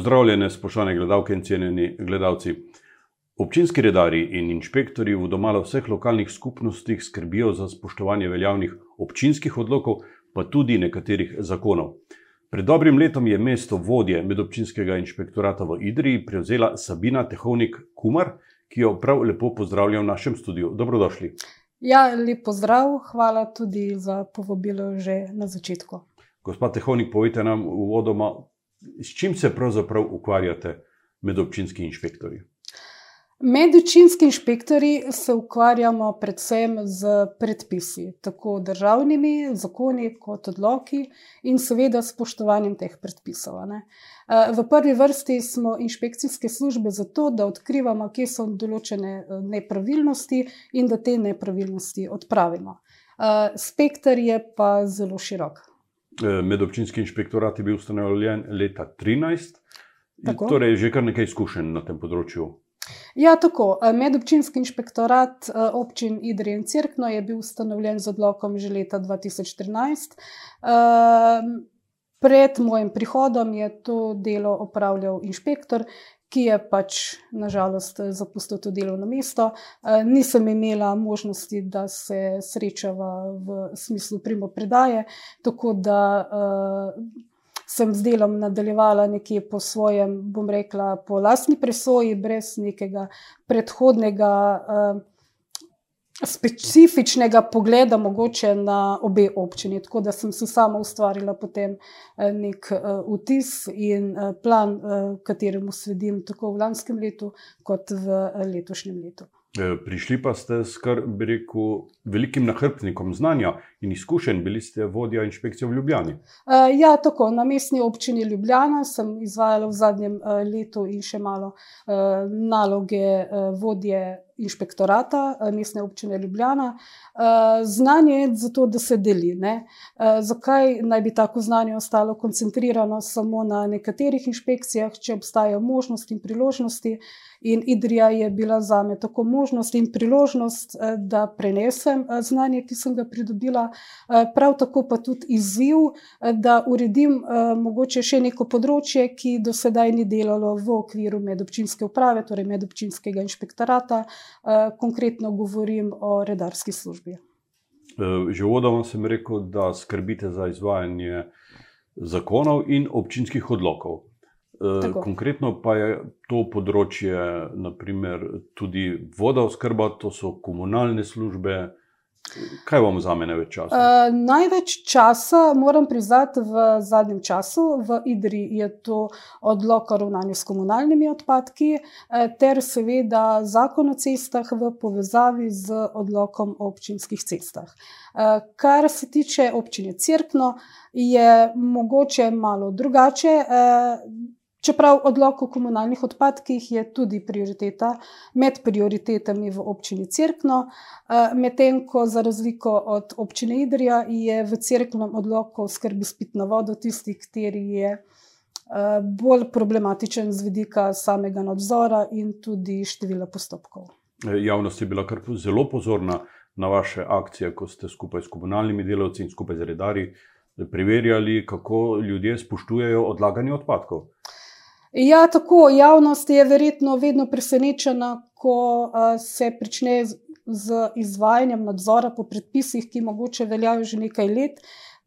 Pozdravljene, spoštovane gledalke in cenjeni gledalci. Občinski redari in inšpektori v domala vseh lokalnih skupnostih skrbijo za spoštovanje veljavnih občinskih odlokov, pa tudi nekaterih zakonov. Pred dobrim letom je mesto vodje medobčinskega inšpektorata v Idriji prevzela Sabina Tehovnik Kumar, ki jo prav lepo pozdravlja v našem studiu. Dobrodošli. Ja, lep pozdrav, hvala tudi za povabilo že na začetku. Gospod Tehovnik, povejte nam uvodoma, s čim se pravzaprav ukvarjate medobčinski inšpektori? Medvečinski inšpektori se ukvarjamo predvsem z predpisi, tako državnimi, zakoni, kot odloki in seveda spoštovanjem teh predpisov. Ne. Eh, v prvi vrsti smo inšpekcijske službe zato, da odkrivamo, kje so določene eh, nepravilnosti in da te nepravilnosti odpravimo. Eh, spektr je pa zelo širok. Medobčinski inšpektorat je bil ustanovljen leta 2013, torej že kar nekaj izkušenj na tem področju. Ja, tako. Eh, medobčinski inšpektorat eh, občin Idrija in Cirkno je bil ustanovljen z odlokom že leta 2013. Ehm, pred mojim prihodom je to delo opravljal inšpektor, ki je pač nažalost zapustil to delovno mesto. Eh, nisem imela možnosti, da se srečava v smislu primopredaje, tako da sem z delom nadaljevala nekje po svojem, bom rekla, po lastni presoji, brez nekega predhodnega. Specifičnega pogleda, mogoče na obe občini, tako da sem si sama ustvarila potem eh, nek uh, vtis in uh, plan, kateremu sledim tako v lanskem letu, kot v letošnjem letu. Eh, prišli pa ste s kar bi rekel velikim nahrbtnikom znanja in izkušenj, bili ste vodja inšpekcije v Ljubljani. Ja, tako na mestni občini Ljubljana sem izvajala v zadnjem letu in še malo naloge vodje inšpektorata eh, mestne občine Ljubljana. Eh, znanje je zato, da se deli. Ne? Eh, zakaj naj bi tako znanje ostalo koncentrirano samo na nekaterih inšpekcijah, če obstajajo možnosti in priložnosti? In Idrija je bila za me tako možnost in priložnost, da prenesem znanje, ki sem ga pridobila, prav tako pa tudi izziv, da uredim mogoče še neko področje, ki do sedaj ni delalo v okviru medobčinske uprave, torej medobčinskega inšpektorata, Eh, konkretno govorim o redarski službi. Eh, že vodoma sem rekel, da skrbite za izvajanje zakonov in občinskih odlokov. Eh, Tako. Konkretno pa je to področje, naprimer, tudi voda, oskrba, to so komunalne službe, Kaj vam vzame največ časa? Uh, največ časa, moram priznati, v zadnjem času v Idri je to odlok o ravnanju s komunalnimi odpadki, eh, ter seveda zakon o cestah v povezavi z odlokom o občinskih cestah. Uh, kar se tiče občine Cirkno, je mogoče malo drugače. Uh, Čeprav odlok o komunalnih odpadkih je tudi prioriteta med prioritetami v občini Cirkno, eh, medtem ko za razliko od občine Idrija je v Cirknem odloku skrbi s pitno vodo tisti, kateri je eh, bolj problematičen z vidika samega nadzora in tudi števila postopkov. Eh, javnost je bila kar zelo pozorna na vaše akcije, ko ste skupaj s komunalnimi delavci in skupaj z redari preverjali, kako ljudje spoštujejo odlaganje odpadkov. Ja, tako javnost je verjetno vedno presenečena, ko uh, se prične z, z izvajanjem nadzora po predpisih, ki mogoče veljajo že nekaj let,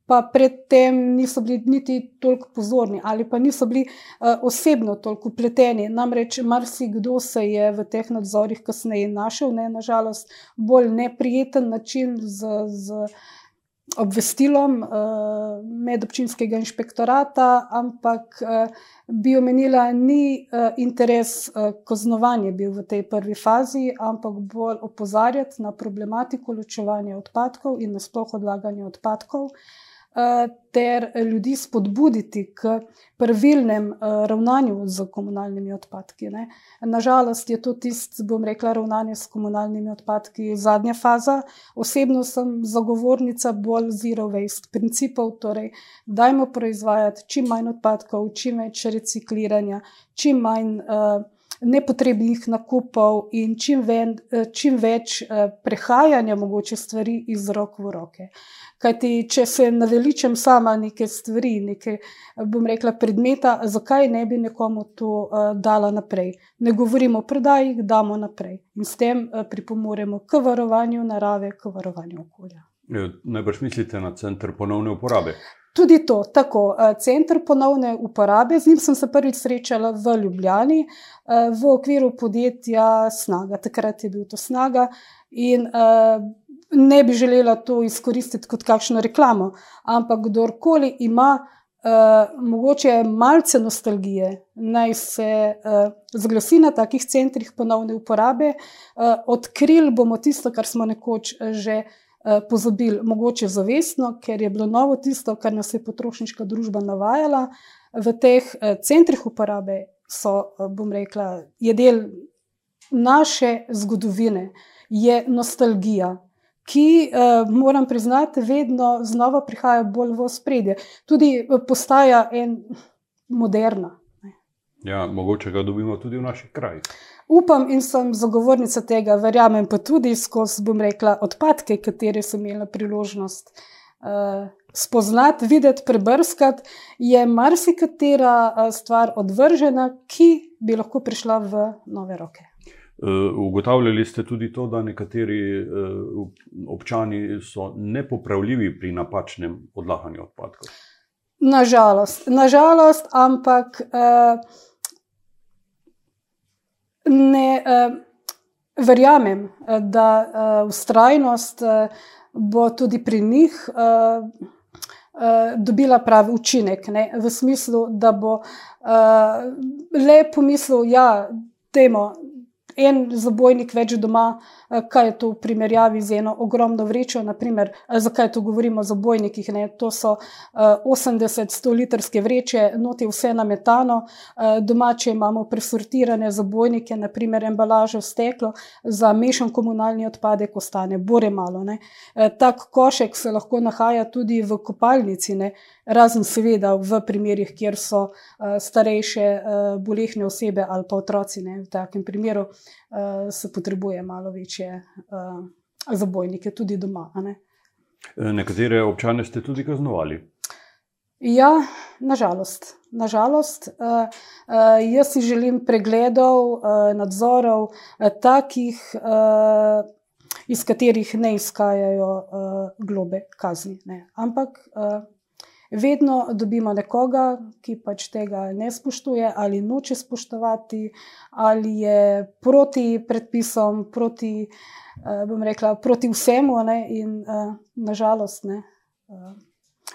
pa predtem niso bili niti toliko pozorni ali pa niso bili uh, osebno toliko upleteni. Namreč marsikdo se je v teh nadzorih kasneje našel, ne nažalost, bolj neprijeten način z. z obvestilom uh, medobčinskega inšpektorata, ampak uh, bi omenila, ni uh, interes uh, kaznovanja bil v tej prvi fazi, ampak bolj opozarjati na problematiko ločevanja odpadkov in nasploh odlaganja odpadkov. Uh, ter ljudi spodbuditi k pravilnem ravnanju z komunalnimi odpadki. Ne. Nažalost je to tisto, bom rekla, ravnanje s komunalnimi odpadki zadnja faza. Osebno sem zagovornica bolj zero waste principov, torej dajmo proizvajati čim manj odpadkov, čim več recikliranja, čim manj uh, nepotrebnih nakupov in čim, ven, čim več prehajanja mogoče stvari iz rok v roke. Kajti, če se naveličam sama neke stvari, neke, bom rekla, predmeta, zakaj ne bi nekomu to uh, dala naprej? Ne govorimo o prodaji, damo naprej in s tem uh, pripomoremo k varovanju narave, k varovanju okolja. Najbrž mislite na center ponovne uporabe. Tudi to, tako, center ponovne uporabe, z njim sem se prvič srečala v Ljubljani, v okviru podjetja Snaga, takrat je bil to Snaga. In ne bi želela to izkoristiti kot kakšno reklamo, ampak kdorkoli ima uh, mogoče malce nostalgije, naj se uh, zglasi na takih centrih ponovne uporabe, uh, odkrili bomo tisto, kar smo nekoč že. Pozabili, mogoče zavestno, ker je bilo novo tisto, kar nas je potrošniška družba navajala. V teh centrih uporabe so, bom rekla, je del naše zgodovine, je nostalgija ki, uh, moram priznati, vedno znova prihaja bolj v spredje. Tudi eh, postaja en moderna. Ja, mogoče ga dobimo tudi v naših krajih. Upam in sem zagovornica tega, verjamem pa tudi skozi, bom rekla, odpadke, katere sem imela priložnost uh, spoznati, videti, prebrskati, je marsikatera uh, stvar odvržena, ki bi lahko prišla v nove roke. Eh, ugotavljali ste tudi to, da nekateri eh, občani so nepopravljivi pri napačnem odlaganju odpadkov. Nažalost, nažalost ampak eh, ne verjamem, da ustrajnost bo tudi pri njih. Dobila pravi učinek, ne? v smislu, da bo uh, le pomislil, da ja, en zabojnik več doma, eh, kaj je to v primerjavi z eno ogromno vrečo. Naprimer, eh, zakaj to govorimo o zabojnikih? Ne? To so 80-100 eh, litrske vreče, noti vse nametano, domače imamo presortirane zabojnike, naprimer embalažo steklo, za mešan komunalni odpadek ostane bore malo. Ne? Tak košek se lahko nahaja tudi v kopalnici. Ne? razen seveda v primerih, kjer so uh, starejše, uh, bolehne osebe ali pa otroci. Ne, v takem primeru se potrebuje malo večje uh, zabojnike, tudi doma. Ne. Nekatere občane ste tudi kaznovali. Ja, nažalost. nažalost uh, uh, jaz si želim pregledov, uh, nadzorov, uh, takih, uh, iz katerih ne izhajajo uh, globe kazni. Ne. Ampak uh, vedno dobimo nekoga, ki pač tega ne spoštuje ali noče spoštovati, ali je proti predpisom, proti, uh, bom rekla, proti vsemu, ne, in uh, nažalost ne. Uh,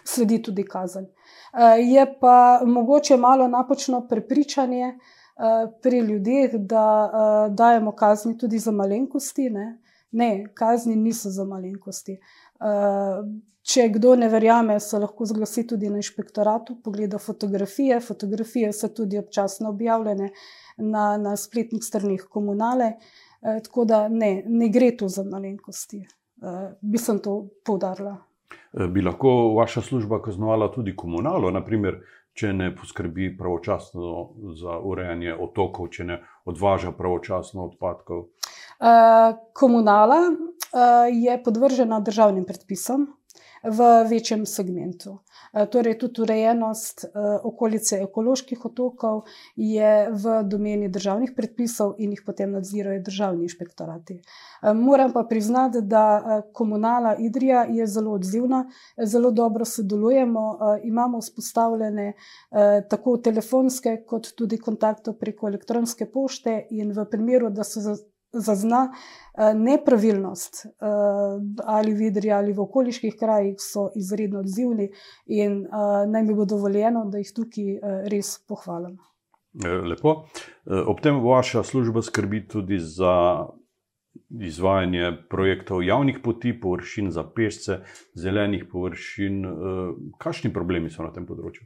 Sledi tudi kazen. Je pa mogoče malo napačno prepričanje pri ljudeh, da dajemo kazni tudi za malenkosti. Ne, ne kazni niso za malenkosti. Če kdo ne verjame, se lahko zglasi tudi na inšpektoratu, pogleda fotografije. Fotografije so tudi občasno objavljene na, na spletnih stranih komunale. E, tako da ne, ne gre tu za malenkosti. E, bi sem to poudarila. E, bi lahko vaša služba kaznovala tudi komunalo, naprimer, če ne poskrbi pravočasno za urejanje otokov, če ne odvaža pravočasno odpadkov? E, komunala e, je podvržena državnim predpisom v večjem segmentu. Eh, torej, tudi urejenost eh, okolice ekoloških otokov je v domeni državnih predpisov in jih potem nadzirajo državni inšpektorati. Eh, moram pa priznati, da komunala Idrija je zelo odzivna, zelo dobro sodelujemo, imamo vzpostavljene tako telefonske, kot tudi kontaktov preko elektronske pošte in v primeru, da so zazna eh, nepravilnost eh, ali v Idri ali v okoliških krajih, so izredno odzivni in eh, naj mi bo dovoljeno, da jih tukaj res pohvalim. Lepo. Ob tem vaša služba skrbi tudi za izvajanje projektov javnih poti, površin za pešce, zelenih površin. Kakšni problemi so na tem področju?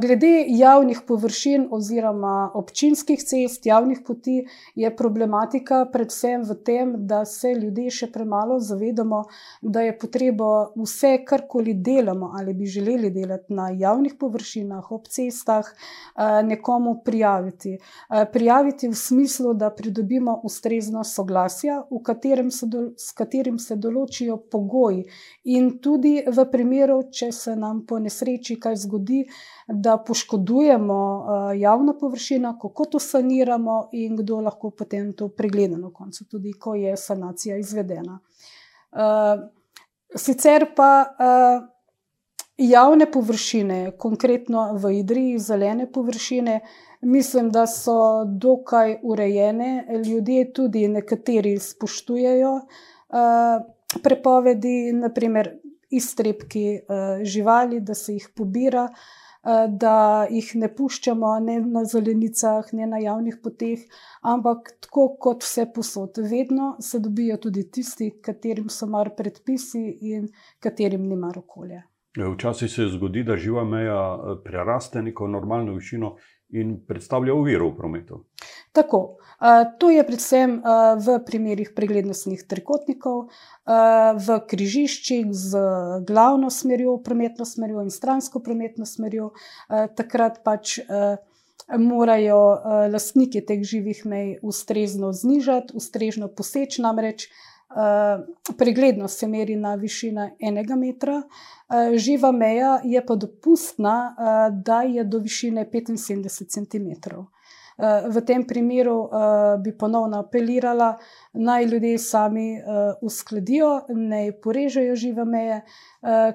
Glede javnih površin oziroma občinskih cest, javnih poti, je problematika predvsem v tem, da se ljudje še premalo zavedamo, da je potrebo vse, karkoli delamo ali bi želeli delati na javnih površinah, ob cestah, nekomu prijaviti. Prijaviti v smislu, da pridobimo ustrezno soglasje, katerem se s katerim se določijo pogoji, in tudi v primeru, če se nam po nesreči kaj zgodi, da poškodujemo javno površino, kako to saniramo in kdo lahko potem to pregleda na koncu, tudi ko je sanacija izvedena. Sicer pa javne površine, konkretno v Idriji zelene površine, mislim, da so dokaj urejene, ljudje tudi nekateri spoštujejo prepovedi, na primer iztrebki živali, da se jih pobira, da jih ne puščamo ne na zelenicah ne na javnih poteh, ampak tako kot vsepovsod, vedno se dobijo tudi tisti, katerim so mar predpisi in katerim ni mar okolja. Včasih se zgodi, da živa meja preraste neko normalno višino in predstavlja oviro v prometu. Tako. To je predvsem v primerih preglednostnih trikotnikov, v križiščih z glavno smerjo, prometno smerjo in stransko prometno smerjo. Takrat pač morajo lastniki teh živih mej ustrezno znižati, ustrezno poseči, namreč preglednost se meri na višino enega metra, živa meja je pa dopustna, da je do višine petinsedemdeset centimetrov. V tem primeru bi ponovno apelirala, naj ljudje sami uskladijo, naj porežejo žive meje,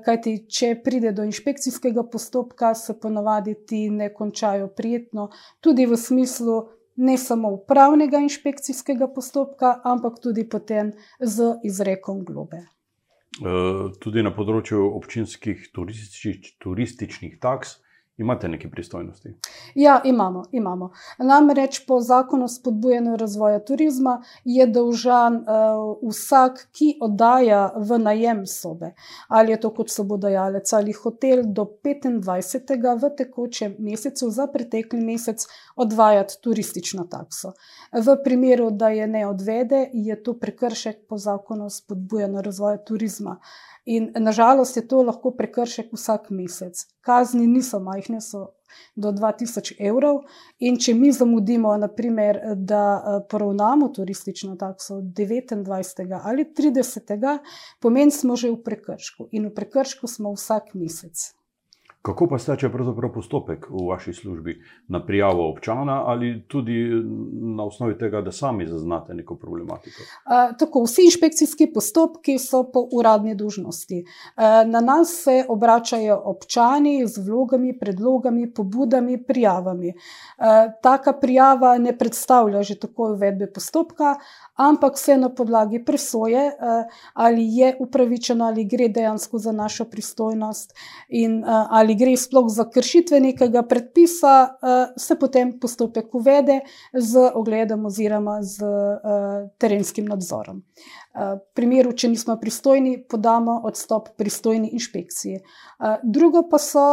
kajti če pride do inšpekcijskega postopka, se ponavadi ti ne končajo prijetno, tudi v smislu ne samo upravnega inšpekcijskega postopka, ampak tudi potem z izrekom globe. Tudi na področju občinskih turističnih taks imate nekaj pristojnosti? Ja, imamo, imamo. Namreč po zakonu o spodbujanju razvoja turizma je dolžan vsak, ki oddaja v najem sobe, ali je to kot sobodajalec ali hotel, do petindvajsetega v tekočem mesecu za pretekli mesec odvajati turistično takso. V primeru, da je ne odvede, je to prekršek po zakonu o spodbujanju razvoja turizma. In na žalost je to lahko prekršek vsak mesec. Kazni niso majhne, so do dva tisoč evrov, in če mi zamudimo, na primer, da poravnamo turistično takso devetindvajsetega ali tridesetega, pomeni, smo že v prekršku, in v prekršku smo vsak mesec. Kako pa steče pravzaprav postopek v vaši službi? Na prijavo občana ali tudi na osnovi tega, da sami zaznate neko problematiko? Tako, vsi inšpekcijski postopki so po uradni dolžnosti. Na nas se obračajo občani z vlogami, predlogi, pobudami, prijavami. Taka prijava ne predstavlja že takoj uvedbe postopka, ampak se na podlagi presoje, ali je upravičeno, ali gre dejansko za našo pristojnost in ali gre sploh za kršitve nekega predpisa, se potem postopek uvede z ogledom oziroma s terenskim nadzorom. V primeru, če nismo pristojni, podamo odstop pristojni inšpekciji. Drugo pa so,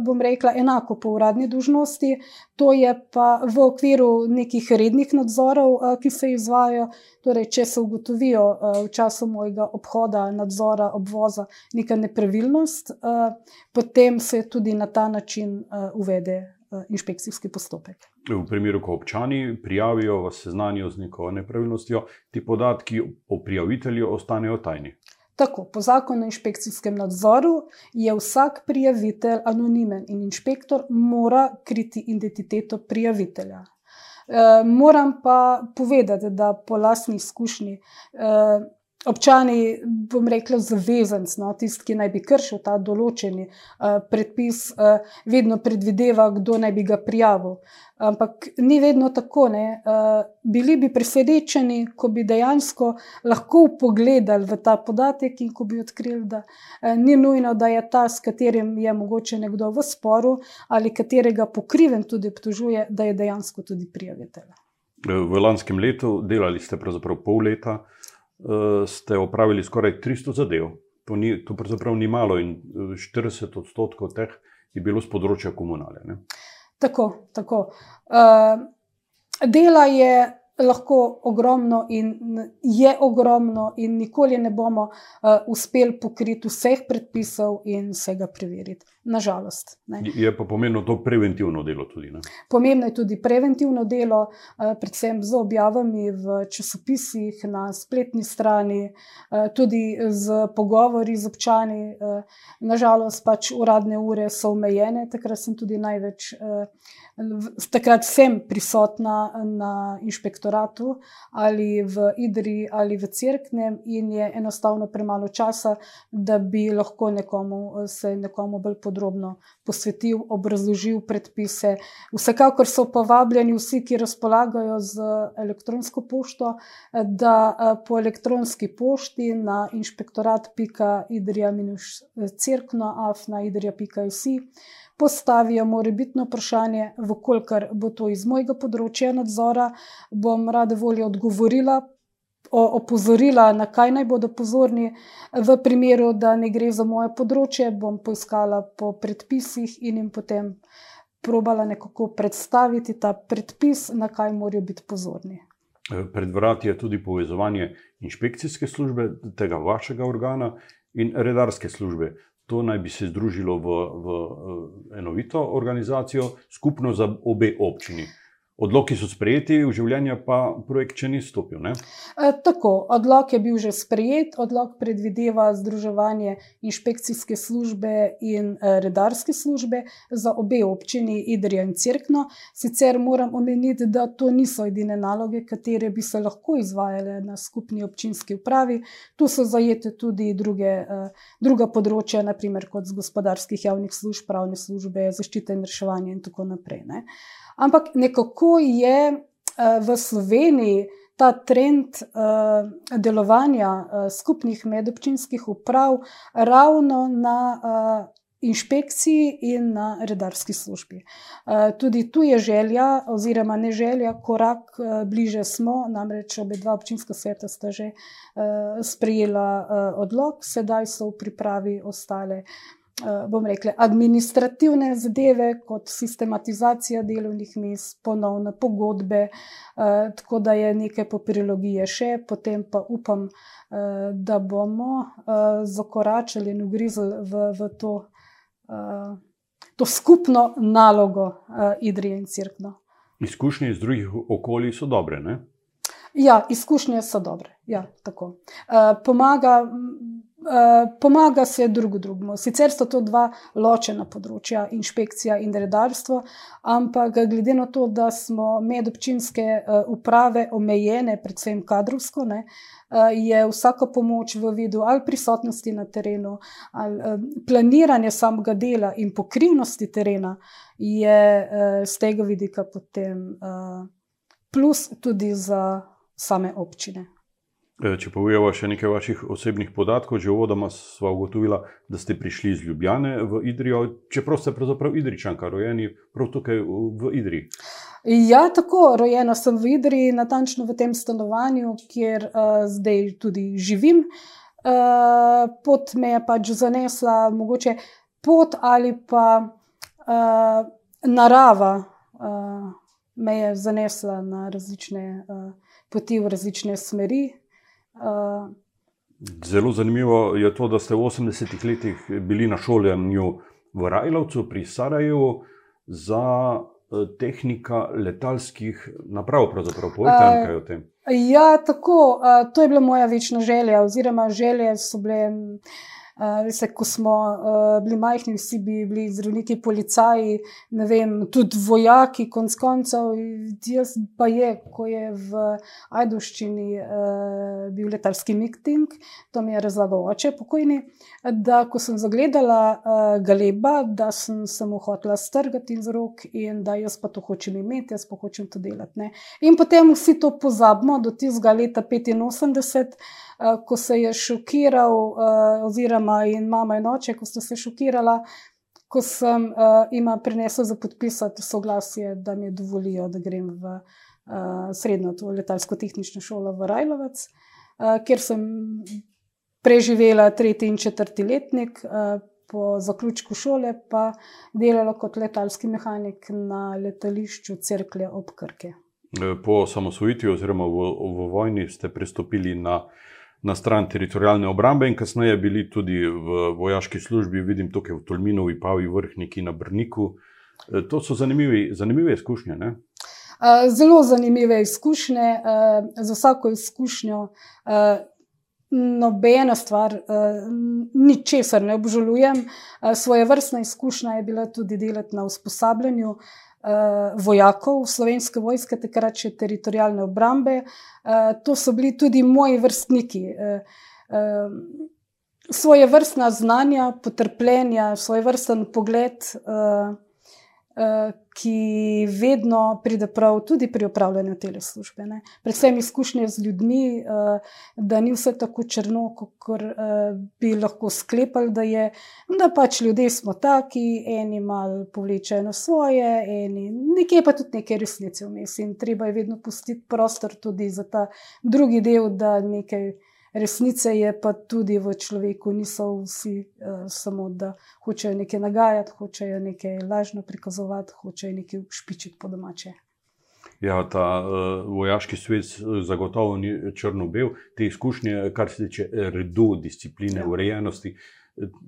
bom rekla, enako po uradni dolžnosti, to je pa v okviru nekih rednih nadzorov, ki se izvajajo, torej če se ugotovijo v času mojega obhoda, nadzora, obvoza neka nepravilnost, potem se tudi na ta način uvede inšpekcijski postopek. V primeru, ko občani prijavijo, vas seznanijo z neko nepravilnostjo, ti podatki o prijavitelju ostanejo tajni. Tako, po zakonu o inšpekcijskem nadzoru je vsak prijavitelj anonimen in inšpektor mora kriti identiteto prijavitelja. Moram pa povedati, da po lastni izkušnji, občani, bom rekla, zavezanec, no, tisti, ki naj bi kršil ta določeni predpis, vedno predvideva, kdo naj bi ga prijavil. Ampak ni vedno tako, ne, bili bi presenečeni, ko bi dejansko lahko vpogledali v ta podatek in ko bi odkrili, da ni nujno, da je ta, s katerim je mogoče nekdo v sporu ali katerega po krivem tudi obtožuje, da je dejansko tudi prijavitelj. V lanskem letu, delali ste pravzaprav pol leta, ste opravili skoraj tristo zadev. To ni, to pravzaprav ni malo in štirideset odstotkov teh je bilo z področja komunale. Ne? Tako, tako. Uh, dela je lahko ogromno in je ogromno, in nikoli ne bomo uh, uspeli pokriti vseh predpisov in vsega preveriti. Nažalost. Ne. Je pa pomembno to preventivno delo tudi. Ne? Pomembno je tudi preventivno delo, uh, predvsem z objavami v časopisih, na spletni strani, uh, tudi z pogovori z občani. Uh, nažalost, pač uradne ure so omejene, takrat sem tudi največ. Takrat sem prisotna na inšpektoratu ali v Idri ali v Cirknem, in je enostavno premalo časa, da bi lahko nekomu, se nekomu bolj podrobno posvetil, obrazložil predpise. Vsekakor so povabljeni vsi, ki razpolagajo z elektronsko pošto, da po elektronski pošti na inšpektorat.idrija-cirkno.afna.idrija.si postavijo morebitno vprašanje, vkolikor bo to iz mojega področja nadzora, bom rada voljo odgovorila. Opozorila, na kaj naj bodo pozorni, v primeru, da ne gre za moje področje, bom poiskala po predpisih in jim potem probala nekako predstaviti ta predpis, na kaj morajo biti pozorni. Pred vrati je tudi povezovanje inšpekcijske službe, tega vašega organa in redarske službe. To naj bi se združilo v, v enovito organizacijo, skupno za obe občini. Odloki so sprejeti, v življenje pa projekt še ni stopil. Ne? E, tako, odlok je bil že sprejet, odlok predvideva združevanje inšpekcijske službe in e, redarske službe za obe občini, Idrija in Cirkno. Sicer moram omeniti, da to niso edine naloge, katere bi se lahko izvajale na skupni občinski upravi. Tu so zajete tudi druge, e, druga področja, naprimer kot z gospodarskih javnih služb, pravne službe, zaščite in reševanje in tako naprej. Ne? Ampak nekako je uh, v Sloveniji ta trend uh, delovanja uh, skupnih medobčinskih uprav ravno na uh, inšpekciji in na redarski službi. Tudi tu je želja, oziroma ne želja, korak bliže smo, namreč obe dva občinska sveta sta že sprejela odlog, sedaj so v pripravi ostale. Eh, bom rekla, administrativne zadeve, kot sistematizacija delovnih mest, ponovne pogodbe, eh, tako da je nekaj papirologije še, potem pa upam, eh, da bomo zakoračili in ugrizli v, v to, to skupno nalogo Idrije in Cirkno. Izkušnje iz drugih okolij so dobre. Ne? Ja, izkušnje so dobre. Ja, Pomaga Eh, pomaga se drug drugemu. Sicer so to dva ločena področja, inšpekcija in redarstvo, ampak glede na to, da smo medobčinske uh, uprave omejene, predvsem kadrovsko, ne, uh, je vsaka pomoč v vidu ali prisotnosti na terenu, ali planiranje samega dela in pokrivnosti terena, je z tega vidika potem plus tudi za same občine. Eh, če povemo še nekaj vaših osebnih podatkov, že uvodoma smo ugotovili, da ste prišli iz Ljubljane v Idrijo, čeprav ste pravzaprav Idričanka, rojeni prav tukaj v Idriji. Ja, tako, rojena sem v Idriji, natančno v tem stanovanju, kjer uh, zdaj tudi živim. Uh, pot me je pač zanesla, mogoče pot ali pa uh, narava uh, me je zanesla na različne uh, poti, v različne smeri. Zelo zanimivo je to, da ste v 80-ih letih bili na šolanju v Rajlovcu pri Sarajevu za eh, tehnika letalskih naprav. Pravzaprav povejte nekaj o tem. Ja, tako. To je bila moja večna želja, oziroma želje so bile. Veste, ko smo uh, bili majhni, vsi bi bili zdravniki, policaji, ne vem, tudi vojaki, konc koncev. Jaz pa je, ko je v Ajdoščini uh, bil letalski miting, to mi je razlagal oče pokojni, da ko sem zagledala galeba, da sem se mu hotela strgati iz rok in da jaz pa to hočem imeti, jaz pa hočem to delati. Ne. In potem vsi to pozabimo do tistega leta 85. Eh, ko se je šokiral, uh, oziroma in mama in oče, ko sta se šokirala, ko sem uh, jim prinesel za podpisati soglasje, da mi dovolijo, da grem v uh, srednjo letalsko-tehnično šolo v Rajlovec, uh, kjer sem preživela tretji in četrti letnik. Uh, po zaključku šole pa delala kot letalski mehanik na letališču Cerklje ob Krke. Po osamosvojitvi oziroma v, v vojni ste pristopili na, na stran teritorijalne obrambe in kasneje bili tudi v vojaški službi, vidim tukaj v Tolminovi, Pavi vrhniki na Brniku. To so zanimivi, zanimive izkušnje. Ne? Zelo zanimive izkušnje, za vsako izkušnjo nobena stvar, ničesar ne obžalujem. Svoje vrstna izkušnja je bila tudi delati na usposabljanju vojakov slovenske vojske, takrat še teritorijalne obrambe. Uh, to so bili tudi moji vrstniki. Uh, uh, svoje vrstna znanja, potrpljenja, svoje vrsten pogled. Eh, ki vedno pride prav tudi pri upravljanju te službe. Ne. Predvsem izkušnje z ljudmi, eh, da ni vse tako črno, kot eh, bi lahko sklepali, da je. Da pač ljudje smo taki, eni malo povlečejo na svoje, eni nekje pa tudi nekaj resnice vmes. In treba je vedno pustiti prostor tudi za ta drugi del, da nekaj resnice je pa tudi v človeku, niso vsi uh, samo, da hočejo nekaj nagajati, hočejo nekaj lažno prikazovati, hočejo nekaj špičiti po domače. Ja, ta uh, vojaški svet zagotovo ni črno-bel, te izkušnje, kar se tiče redu, discipline, ja. urejenosti,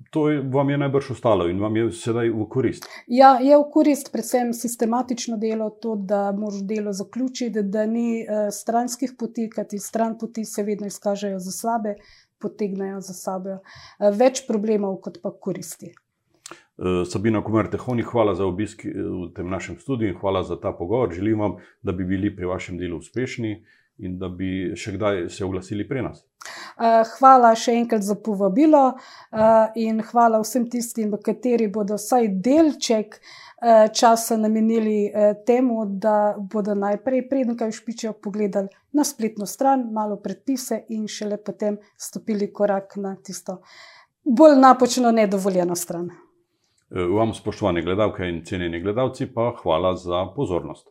To vam je najbrž ostalo in vam je sedaj v korist. Ja, je v korist, predvsem sistematično delo, to, da moraš delo zaključiti, da ni uh, stranskih poti, kajti stran poti se vedno izkažejo za slabe, potegnejo za sabo uh, več problemov, kot pa koristi. Uh, Sabina Kumer-Tehoni, hvala za obisk v tem našem studiu in hvala za ta pogovor. Želim vam, da bi bili pri vašem delu uspešni in da bi še kdaj se oglasili pri nas. Eh, hvala še enkrat za povabilo eh, in hvala vsem tistim, kateri bodo vsaj delček eh, časa namenili temu, da bodo najprej, preden kaj špičijo, pogledali na spletno stran, malo predpise in šele potem stopili korak na tisto bolj napočno, nedovoljeno stran. Vam, spoštovane gledalke in cenjeni gledalci, pa hvala za pozornost.